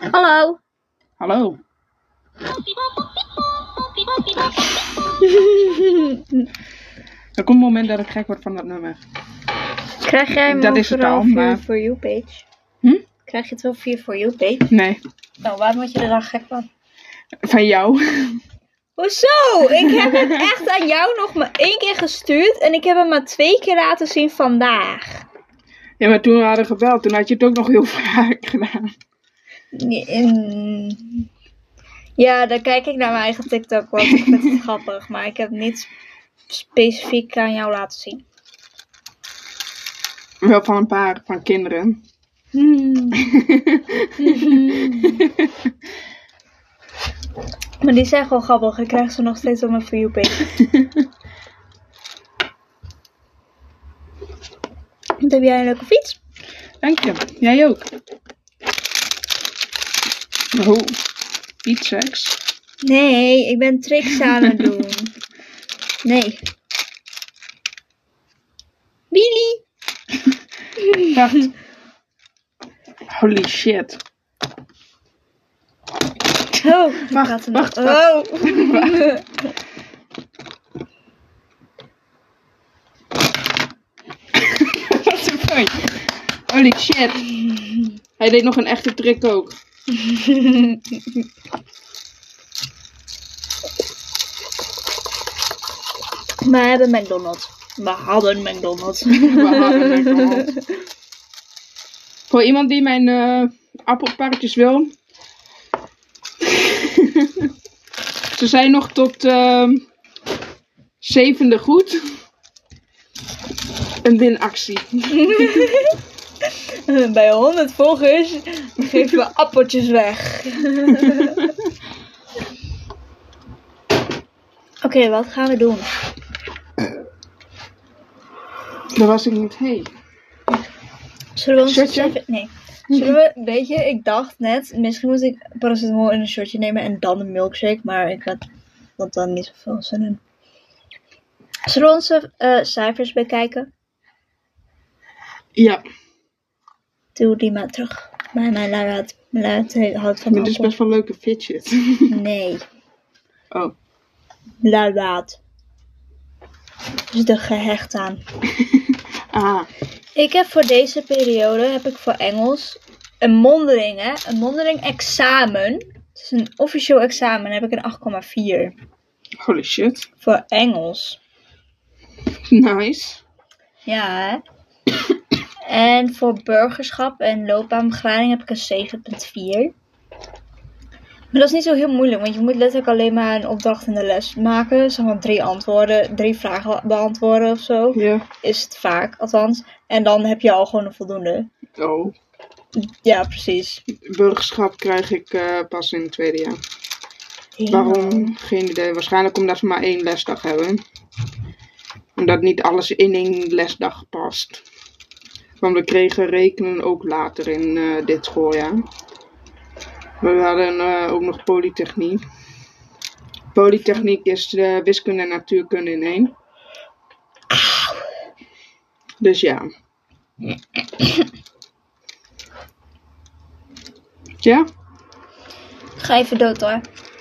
Hallo. Hallo. Er komt een moment dat ik gek word van dat nummer. Krijg jij hem Dat is het al, maar- For You page? Hm? Krijg je het wel via For You page? Nee, Nou, waarom word je er dan gek van? van jou. Hoezo? Ik heb het echt aan jou nog maar één keer gestuurd en ik heb hem maar twee keer laten zien vandaag. Ja, maar toen we hadden gebeld, toen had je het ook nog heel vaak gedaan. Ja, dan kijk ik naar mijn eigen TikTok, want ik vind het grappig. Maar ik heb niet specifiek aan jou laten zien. Wel van een paar van kinderen. Hmm. Maar die zijn gewoon grappig. Ik krijg ze nog steeds op mijn For You page. Heb jij een leuke fiets? Dank je. Jij ook. Oh, niet seks. Nee, ik ben tricks aan het doen. Nee. Billy. Wacht. Holy shit. Oh, Wacht, gaat wacht, nog- wacht. Oh. What the fuck? Holy shit. Hij deed nog een echte trick ook. We hebben McDonald's. We hadden McDonald's. We hadden McDonald's. Voor iemand die mijn eh appelparkjes wil. Ze zijn nog tot ehm, zevende goed. Een winactie. Bij 100 volgers geven we appeltjes weg. Oké, wat gaan we doen? Daar was ik niet heen. Zullen we ons Shotje? even... Nee. Zullen we... Weet je, ik dacht net... Misschien moet ik paracetamol in een shotje nemen en dan een milkshake. Maar ik had, had dan niet zoveel zin in. Zullen we onze eh, cijfers bekijken? Ja, Doe die maar terug. Maar mijn luid, mijn luid houdt van dit is best wel leuke fidget. Nee. Oh, Luidaad. Dus er gehecht aan. ah. Ik heb voor deze periode, heb ik voor Engels, een mondeling, hè. Een mondeling examen. Het is een officieel examen, heb ik een 8,4. Holy shit. Voor Engels. Nice. Ja, hè. En voor burgerschap en loopbaanbegeleiding heb ik een 7,4. Maar dat is niet zo heel moeilijk, want je moet letterlijk alleen maar een opdracht in de les maken. Zeg maar drie antwoorden, drie vragen beantwoorden of zo. Ja. Is het vaak, althans. En dan heb je al gewoon een voldoende. Oh. Ja, precies. Burgerschap krijg ik eh, pas in het tweede jaar. Waarom? Geen idee. Waarschijnlijk omdat we maar één lesdag hebben. Omdat niet alles in één lesdag past. Want we kregen rekenen ook later in eh, dit schooljaar. We hadden eh, ook nog polytechniek. Polytechniek is de wiskunde en natuurkunde in één. Dus ja. Ja? Ga even dood hoor.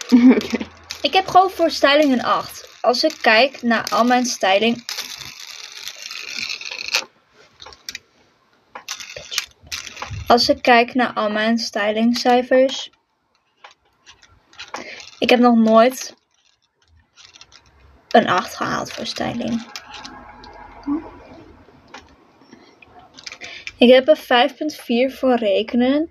Oké. Ik heb gewoon voor styling een 8. Als ik kijk naar al mijn styling. Als ik kijk naar al mijn stylingcijfers. Ik heb nog nooit een 8 gehaald voor styling. Ik heb een 5,4 voor rekenen.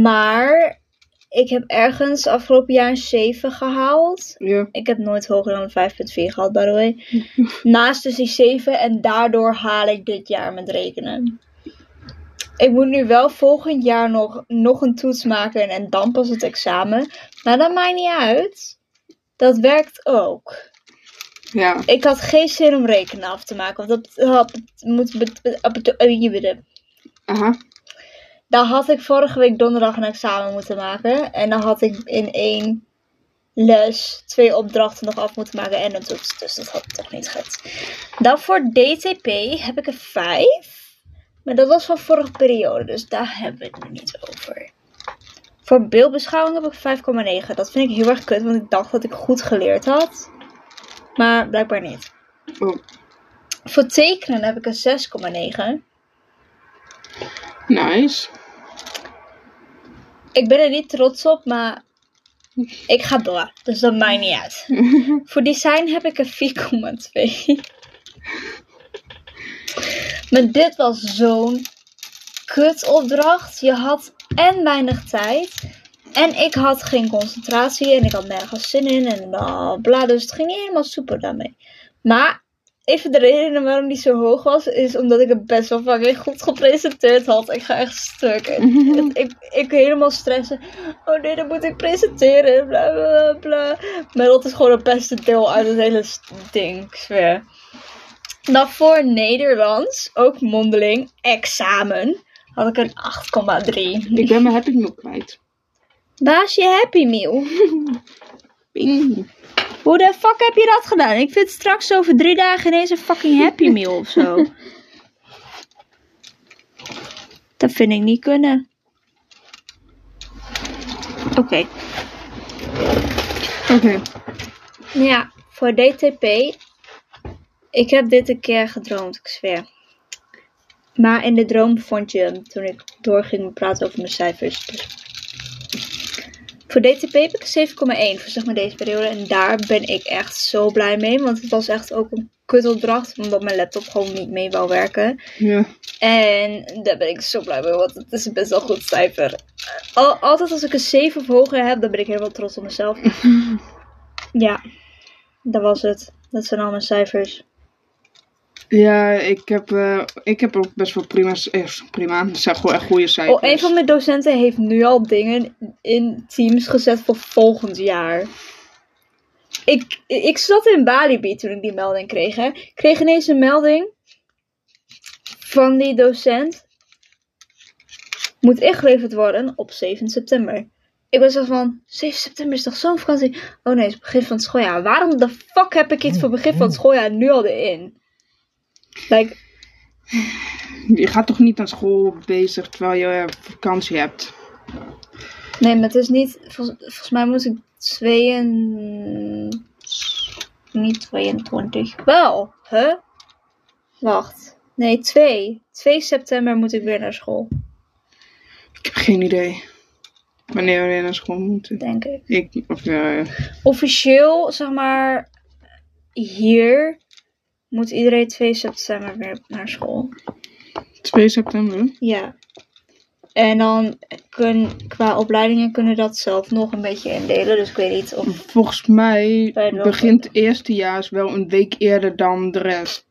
Maar ik heb ergens afgelopen jaar een 7 gehaald. Ja. Ik heb nooit hoger dan een 5,4 gehad, by the way. Naast dus die 7 en daardoor haal ik dit jaar met rekenen. Ik moet nu wel volgend jaar nog, nog een toets maken en dan pas het examen. Maar dat maakt niet uit. Dat werkt ook. Ja. Ik had geen zin om rekenen af te maken. Want dat had, moet. Aha. Daar had ik vorige week donderdag een examen moeten maken. En dan had ik in één les twee opdrachten nog af moeten maken en een toets. Dus dat had toch niet gehad. Dan voor DTP heb ik een 5. Maar dat was van vorige periode, dus daar hebben we het nu niet over. Voor beeldbeschouwing heb ik 5,9. Dat vind ik heel erg kut, want ik dacht dat ik goed geleerd had. Maar blijkbaar niet. Oh, Voor tekenen heb ik een 6,9. nice. Ik ben er niet trots op, maar ik ga door. Dus dat maakt niet uit. Voor design heb ik een 4,2. Maar dit was zo'n kutopdracht. Je had en weinig tijd. En ik had geen concentratie. En ik had nergens zin in. En bla bla. Dus het ging niet helemaal super daarmee. Maar even de reden waarom die zo hoog was. Is omdat ik het best wel fucking goed gepresenteerd had. Ik ga echt stuk. Ik, ik helemaal stressen. Oh nee, dan moet ik presenteren. Bla bla bla. Maar dat is gewoon het beste deel uit het hele ding. Ik zweer. Dan voor Nederlands, ook mondeling, examen, had ik een 8,3. Ik ben mijn Happy Meal kwijt. Waar is je Happy Meal? Ping. Hoe de fuck heb je dat gedaan? Ik vind straks over drie dagen ineens een fucking Happy Meal of zo. Dat vind ik niet kunnen. Oké. Oké. Ja, voor DTP. Ik heb dit een keer gedroomd, ik zweer. Maar in de droom vond je hem toen ik doorging met praten over mijn cijfers. Dus. Voor DTP heb ik een 7,1 voor zeg maar deze periode. En daar ben ik echt zo blij mee. Want het was echt ook een kutopdracht. Omdat mijn laptop gewoon niet mee wou werken. Ja. En daar ben ik zo blij mee, want het is best wel goed cijfer. Al, altijd als ik een 7 of hoger heb, dan ben ik helemaal trots op mezelf. ja, dat was het. Dat zijn al mijn cijfers. Ja, ik heb, eh, ik heb ook best wel prima, eh, prima, dat zijn gewoon echt goede cijfers. Oh, een van mijn docenten heeft nu al dingen in Teams gezet voor volgend jaar. Ik, ik zat in Balibi toen ik die melding kreeg. Hè. Ik kreeg ineens een melding van die docent. Moet ingeleverd worden op 7 september. Ik was zo van, 7 september is toch zo'n vakantie? Oh nee, het is begin van het schooljaar. Waarom de fuck heb ik iets voor begin van het schooljaar nu al erin? Like, Je gaat toch niet aan school bezig terwijl je vakantie hebt? Nee, maar het is niet. Volgens, volgens mij moet ik 22. Niet 22. Wel, hè? Wacht. Nee, 2. 2 september moet ik weer naar school, Ik heb geen idee. Wanneer we weer naar school moeten. denk ik. Ik, of, eh, Officieel, zeg maar, hier moet iedereen 2 september weer naar school. 2 september. Ja. En dan kun, qua opleidingen kunnen dat zelf nog een beetje indelen. Dus ik weet niet of Volgens mij begint het eerstejaars wel een week eerder dan de rest.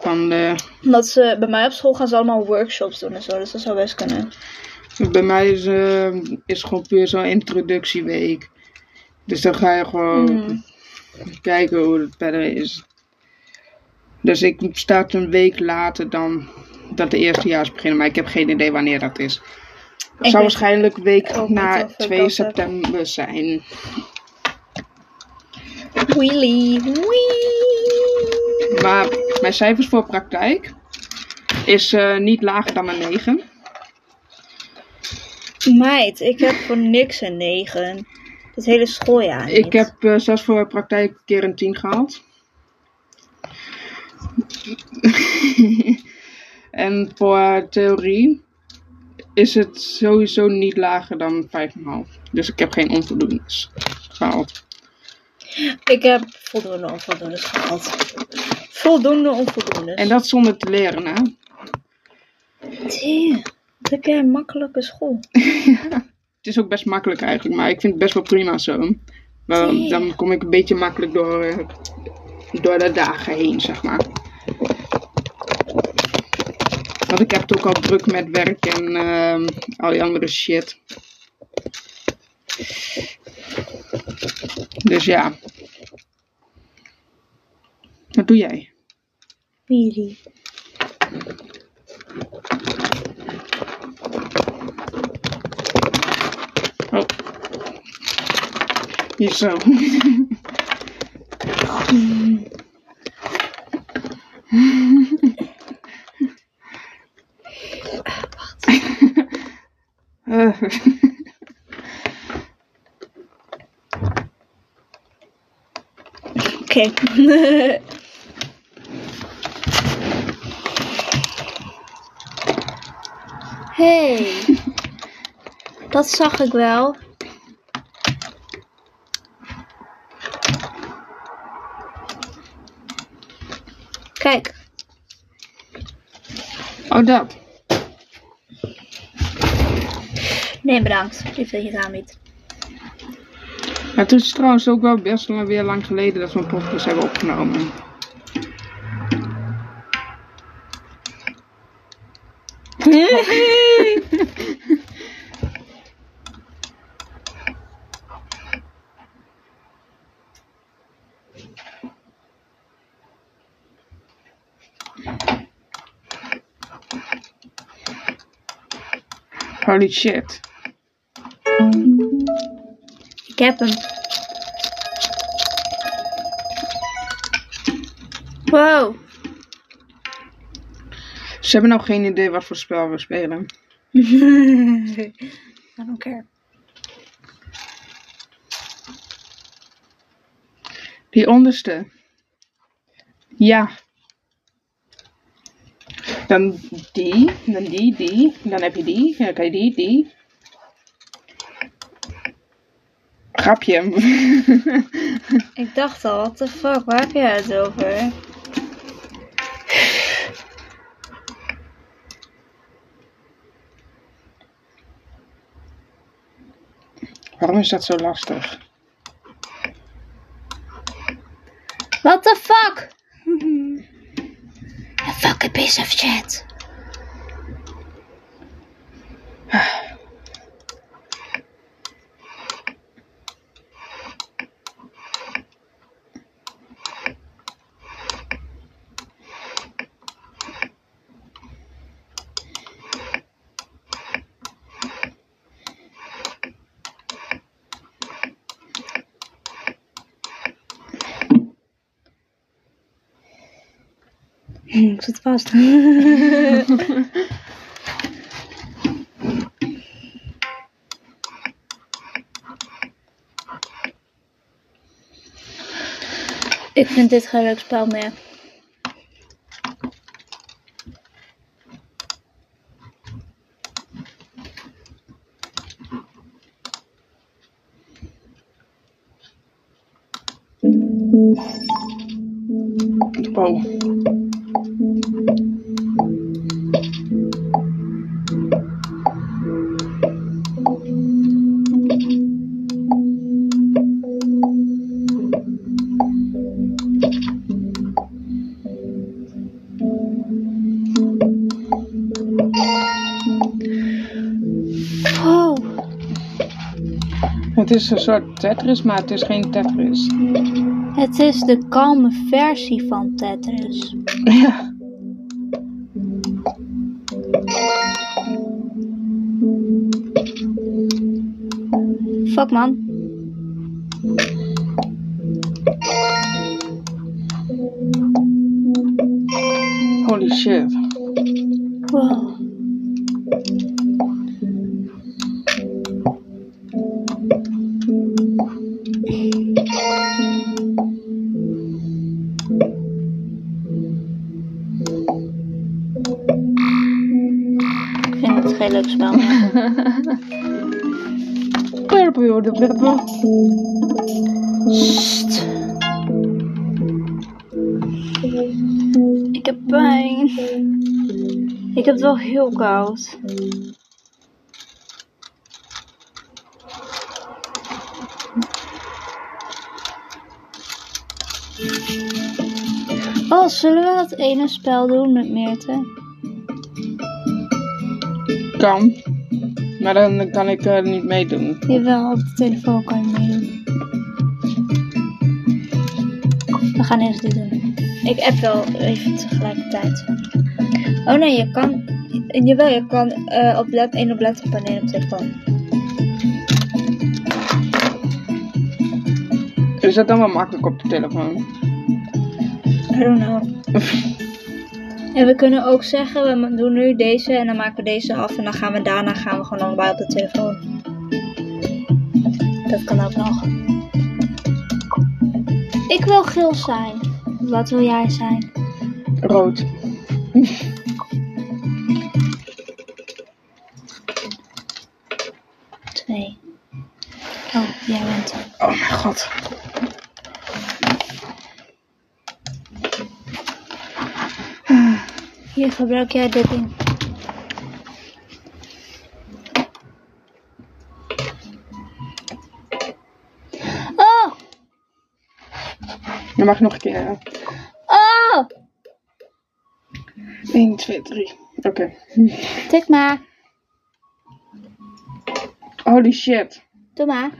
Van de, Omdat ze bij mij op school gaan ze allemaal workshops doen en zo. Dus dat zou best kunnen. bij mij is, eh, is gewoon puur zo'n introductieweek. Dus dan ga je gewoon Mm. kijken hoe het verder is. Dus ik start een week later dan dat de eerstejaars beginnen. Maar ik heb geen idee wanneer dat is. Het zou waarschijnlijk week na of ik 2 dat heb. september zijn. Wheelie, wee. Maar mijn cijfers voor praktijk is eh, niet lager dan een 9. Meid, ik heb voor niks een 9. Het hele schooljaar niet. Ik heb eh, zelfs voor praktijk een keer een 10 gehaald. en voor theorie is het sowieso niet lager dan 5,5. Dus ik heb geen onvoldoendes gehaald. Ik heb voldoende onvoldoendes gehad. Voldoende onvoldoendes. En dat zonder te leren, hè? Tee, heb jij een makkelijke school. Het is ook best makkelijk eigenlijk, maar ik vind het best wel prima zo. Maar dan kom ik een beetje makkelijk door, eh, door de dagen heen, zeg maar. Want ik heb het ook al druk met werk en ehm, al die andere shit. Dus ja. Wat doe jij? Wheelie. Oh. Hier zo. Oké. hey. Dat zag ik wel. Kijk. Oh, dat. Nee, bedankt. Ik wil je raam niet. Het is trouwens ook wel best wel weer lang geleden dat we een podcast hebben opgenomen. Holy shit. Ik heb hem. Wow. Ze hebben nog geen idee wat voor spel we spelen. I don't care. Die onderste. Ja. Dan die, dan die, die. Dan heb je die, dan kan je die, die. Grapje. Ik dacht al, what the fuck, waar heb jij het over? Waarom is dat zo lastig? What the fuck? A fucking piece of shit. Ik vast. Ik vind dit geen leuk spel meer. Is een soort Tetris, maar het is geen Tetris. Het is de kalme versie van Tetris. Ja. Fuck man. Holy shit. Sst. Ik heb pijn. Ik heb het wel heel koud. Oh, zullen we dat ene spel doen met Meerte? Kan. Maar dan kan ik er niet meedoen. Jawel, op de telefoon kan je meedoen. We gaan eerst dit doen. Ik app wel even tegelijkertijd. Oh nee, je kan. Jawel, je kan eh, op let, één op laptop en één op telefoon. Is dat dan wel makkelijk op de telefoon? I don't know. En we kunnen ook zeggen, we doen nu deze en dan maken we deze af en dan gaan we daarna gaan we gewoon allebei op de telefoon. Dat kan ook nog. Ik wil geel zijn. Wat wil jij zijn? Rood. Twee. Oh, jij bent er. Oh mijn god. Hier gebruik jij dit ding. Oh! Je mag nog een keer. Oh! 1, 2, 3. Oké. Tik maar. Holy shit. Doe maar.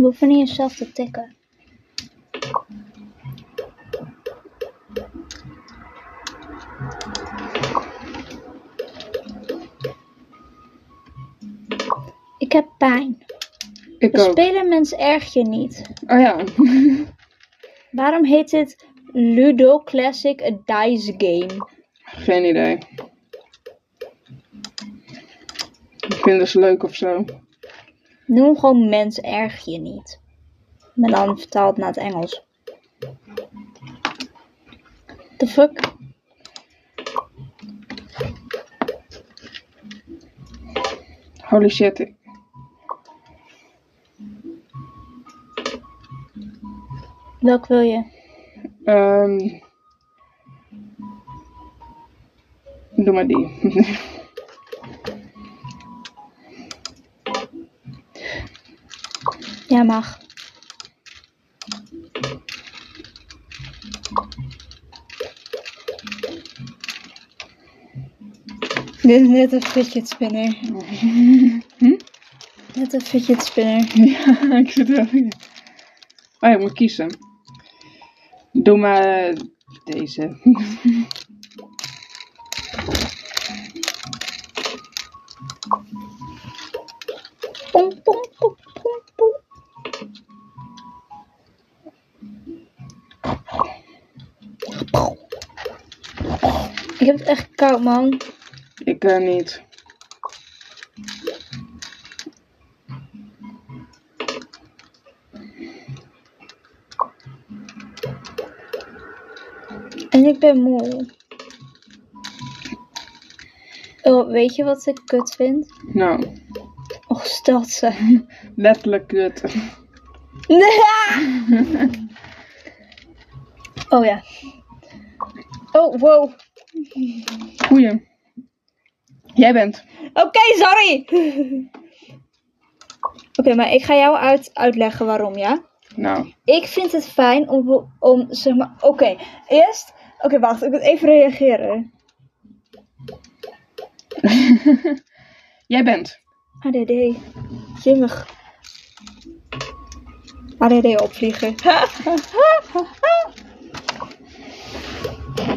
We hoeven niet eens zelf te tikken. Ik heb pijn. Ik We ook. spelen mens erg je niet. Oh ja. Waarom heet het Ludo Classic a Dice Game? Geen idee. Ik vind het leuk of zo. Noem gewoon mens erg je niet. Maar dan vertaald naar het Engels. The fuck? Holy shit. Welk wil je? Ehm Doe maar die. Ja, mag. Dit is net een fidget spinner. Net een fidget spinner. ja, ik zit er weer. Oh, je moet kiezen. Doe maar deze. echt koud, man. Ik eh, niet. En ik ben moe. Oh, weet je wat ik kut vind? Nou, Och, stelt ze. letterlijk kut. oh ja. Oh, wow. Goeie. Jij bent. Oké, sorry. Oké, maar ik ga jou uit, uitleggen waarom, ja? Nou, Ik vind het fijn om, om zeg maar, oké, eerst, oké, wacht, ik moet even reageren. jij bent. ADD, jimmig. ADD opvliegen.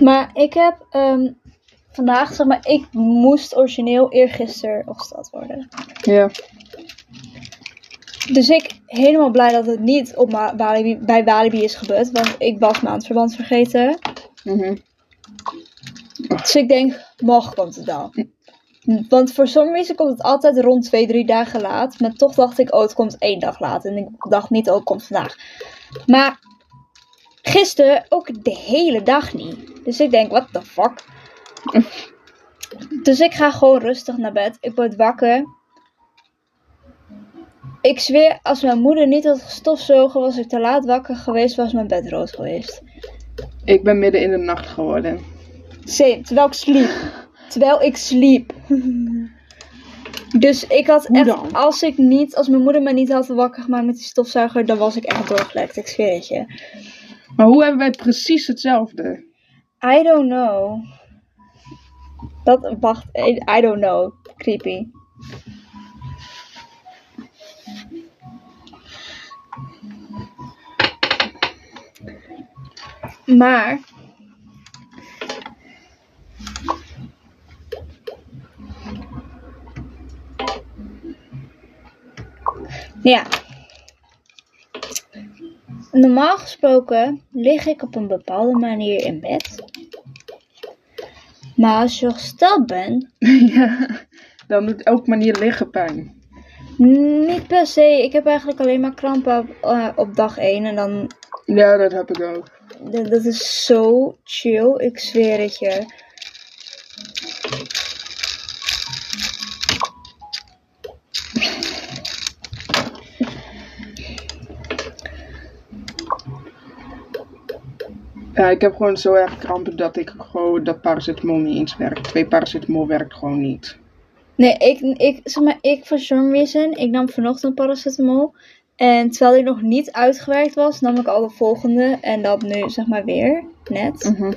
maar ik heb ehm, vandaag, zeg maar, ik moest origineel eergisteren opgesteld worden. Ja. Dus ik helemaal blij dat het niet op Walibi, bij Walibi is gebeurd, want ik was maandverband vergeten. Mhm. Dus ik denk, morgen komt het dan. Want voor some reason komt het altijd rond 2, 3 dagen laat. Maar toch dacht ik, oh, het komt één dag laat. En ik dacht niet, oh, het komt vandaag. Maar gisteren ook de hele dag niet. Dus ik denk, what the fuck. Dus ik ga gewoon rustig naar bed. Ik word wakker. Ik zweer, als mijn moeder niet had gestofzogen, was ik te laat wakker geweest, was mijn bed rood geweest. Ik ben midden in de nacht geworden. Same, terwijl ik sliep. Terwijl ik sliep. Dus ik had echt, als ik niet, als mijn moeder me niet had wakker gemaakt met die stofzuiger, dan was ik echt doorgelekt, ik zweer het je. Maar hoe hebben wij precies hetzelfde? I don't know. Dat, wacht, I don't know. Creepy. Maar. Ja. Normaal gesproken lig ik op een bepaalde manier in bed. Maar als je gesteld bent, ja, dan doet elke manier liggen pijn. niet per se. Ik heb eigenlijk alleen maar krampen op, eh, op dag 1 en dan Ja, dat heb ik ook. Dat, dat is zo chill, ik zweer het je. Ja, ik heb gewoon zo erg krampen dat ik gewoon dat paracetamol niet eens werkt. Twee paracetamol werkt gewoon niet. Nee, ik, ik, zeg maar, ik voor some reason, ik nam vanochtend paracetamol. En terwijl die nog niet uitgewerkt was, nam ik al de volgende. En dat nu, zeg maar, weer, net. Mhm.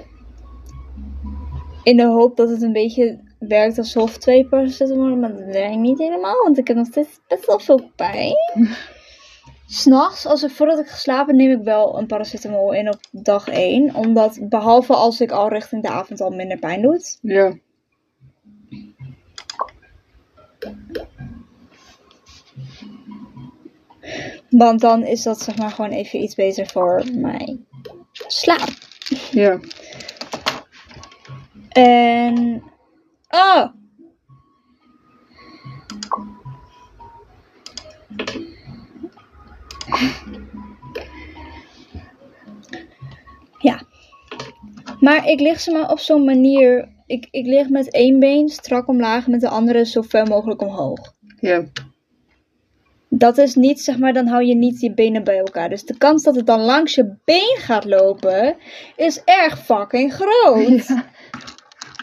In de hoop dat het een beetje werkt alsof twee paracetamol, maar dat werkt niet helemaal. Want ik heb nog steeds best wel veel pijn. S'nachts, als ik, voordat ik geslapen neem ik wel een paracetamol in op dag 1. Omdat, behalve als ik al richting de avond al minder pijn doet. Ja. Want dan is dat zeg maar gewoon even iets beter voor mijn slaap. Ja. En. Oh! Maar ik lig ze maar op zo'n manier. Ik, ik lig met één been strak omlaag, met de andere zo ver mogelijk omhoog. Ja. Dat is niet, zeg maar, dan hou je niet je benen bij elkaar. Dus de kans dat het dan langs je been gaat lopen, is erg fucking groot.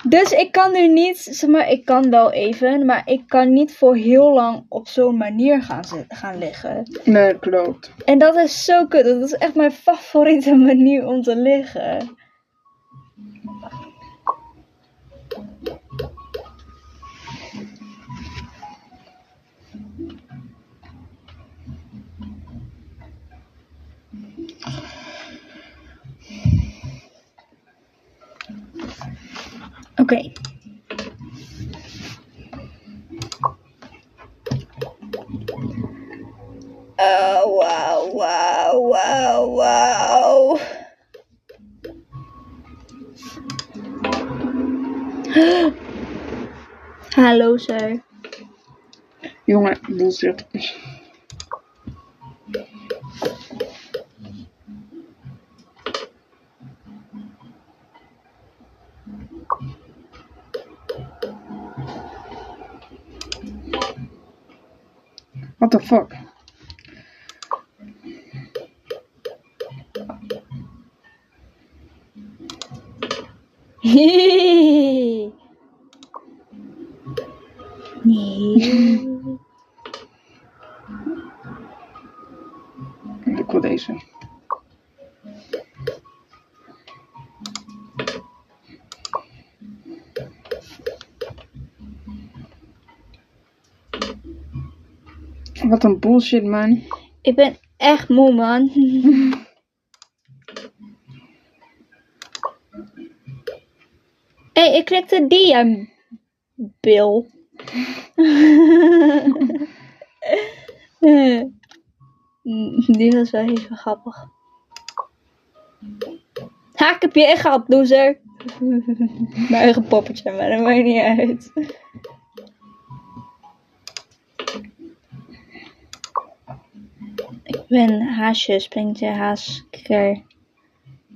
Dus ik kan nu niet, zeg maar, ik kan wel even, maar ik kan niet voor heel lang op zo'n manier gaan, gaan liggen. Nee, klopt. En dat is zo kut. Dat is echt mijn favoriete manier om te liggen. Oké. Oh, wauw, wauw, wauw, wauw. Hallo, sir. Jongen, bullshit. What the fuck? Wat een bullshit, man. Ik ben echt moe, man. Hé, hey, ik klikte die aan. Bill. die was wel even grappig. Ha, ik heb je echt gehad, loser. Mijn eigen poppetje, maar dat maakt niet uit. Ik ben haasje, sprintje, haasker.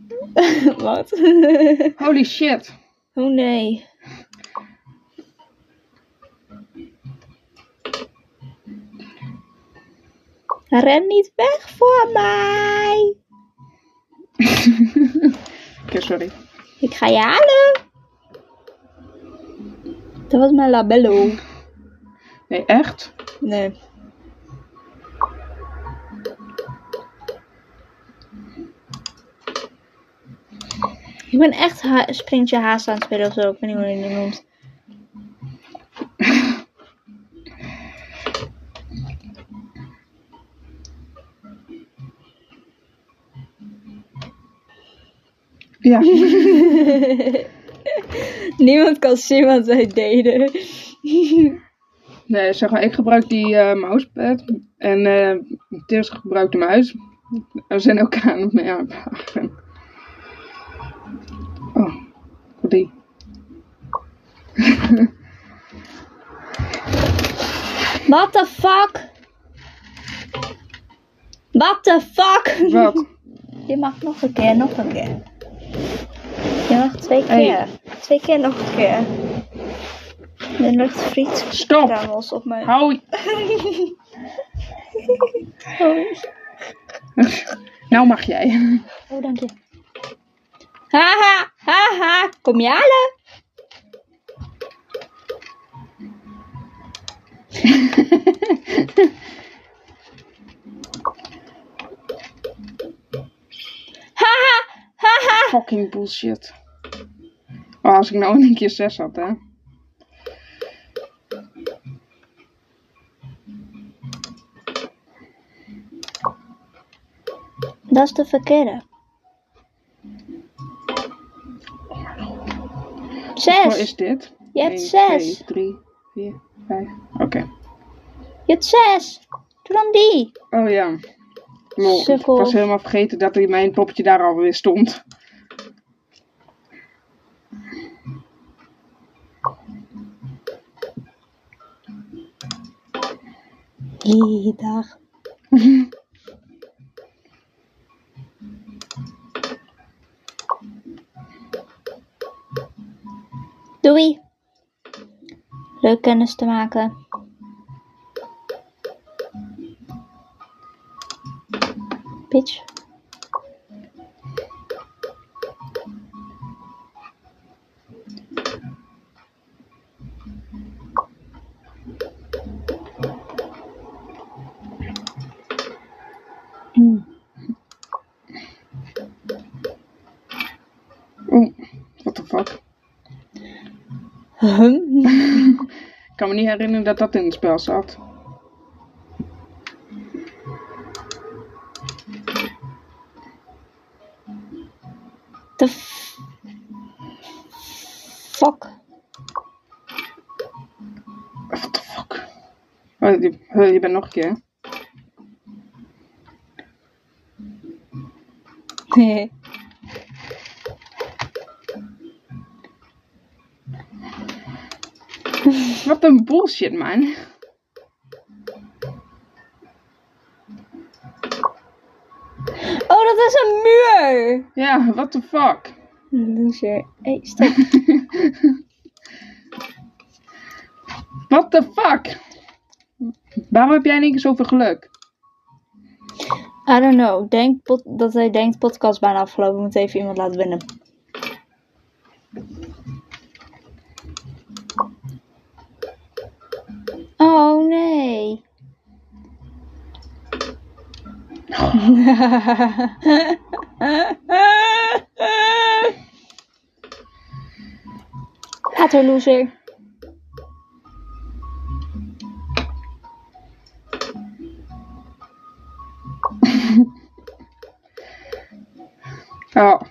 Wat? Holy shit. oh nee. Ren niet weg voor mij. Oké, sorry. Ik ga je halen. Dat was mijn labello. Nee, echt? Nee. Ik ben echt ha sprintje haast aan het spelen of zo. Ik weet niet hoe je het noemt. Ja. Niemand kan zien wat zij deden. Nee, zeg maar, ik gebruik die eh mousepad en eh Teers gebruikt de muis. We zijn elkaar aan het mee wat What the fuck? What the fuck? Wat? Je mag nog een keer, nog een keer. Je mag twee keer. Twee keer nog een keer. De ligt friet. Stop! Op mijn... Nou mag jij. Oh, dank je. Haha, haha, kom je halen? Haha, haha. Fucking bullshit. Oh, als ik nou in een keer zes had, hè. Dat is de verkeerde. Zes. is dit? Je hebt 1, zes. 2, 3, 4, 5. Oké. Je hebt zes. Doe dan die. Oh ja. Ik was helemaal vergeten dat er mijn poppetje daar alweer stond. Hey, dag. Doei. Leuk kennis te maken. Bitch. Ik kan me niet herinneren dat dat in het spel zat. The fuck. What the fuck. Oh, je, oh, je bent nog een keer. Nee. Wat een bullshit, man. Oh, dat is een muur. Ja, what the fuck. Loser. Hey, stop. What the fuck. Waarom heb jij in één keer zoveel geluk? I don't know. Denk dat hij denkt podcast bijna afgelopen. Moet even iemand laten winnen. Oh nee. Later, loser. Oh,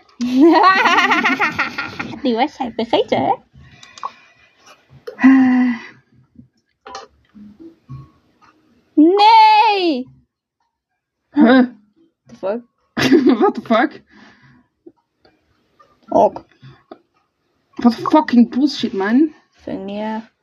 Die wedstrijd vergeten, hè? Nee! huh? The fuck? What the fuck? Ok. Wat fucking bullshit, man. Vind ik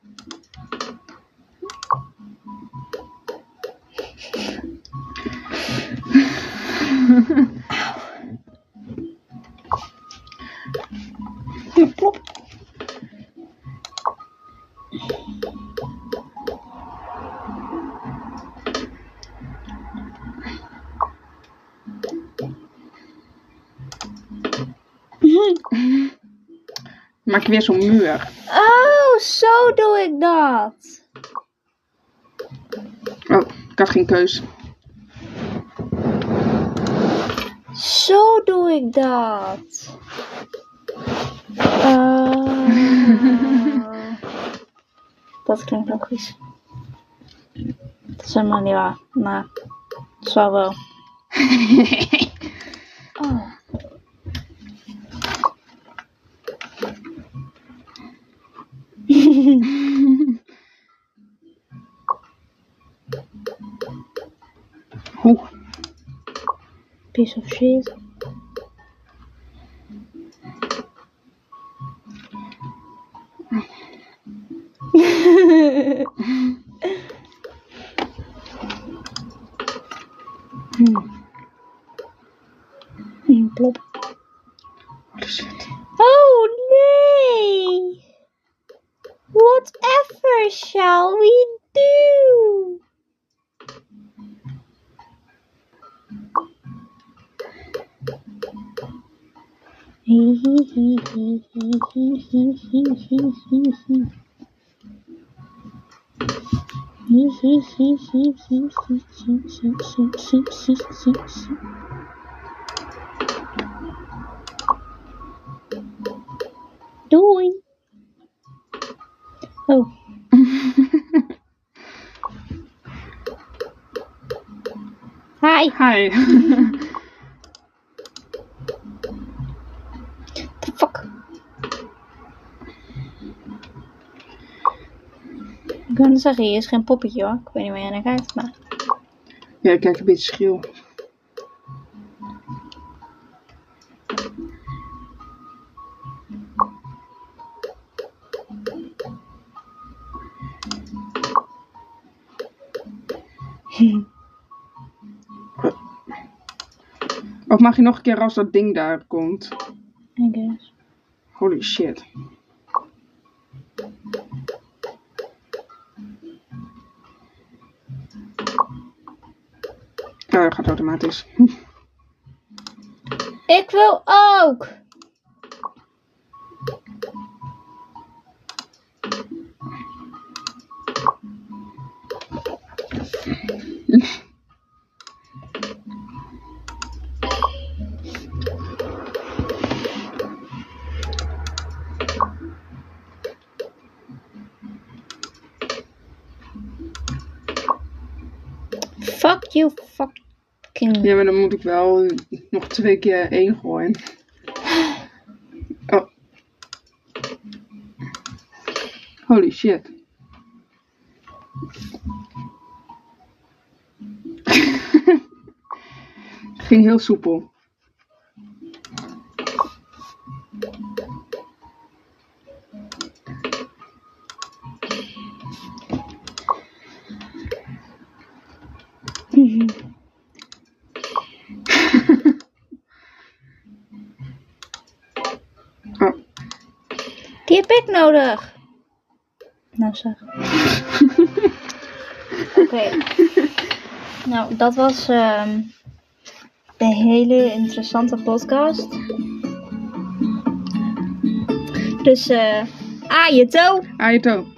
Maak weer zo'n muur. Oh, zo doe ik dat. Oh, ik had geen keus. Zo doe ik dat. Eh, dat klinkt logisch. Dat is helemaal niet waar. Maar het zal wel. Piece of shit. Doei. Oh. Hi. Hi. Ik kan zeggen, je is geen poppetje hoor. Ik weet niet waar jij naar kijkt, maar... ja, ik kijk een beetje schil. Of mag je nog een keer als dat ding daar komt? I guess. Holy shit. Gaat automatisch. Ik wil ook! Fuck you, Ja, maar dan moet ik wel nog twee keer één gooien. Oh. Holy shit. Ging heel soepel. Nodig. Nou zeg. Oké. Nou, dat was ehm een hele interessante podcast. Dus, eh, ah, je toe. Ajeto.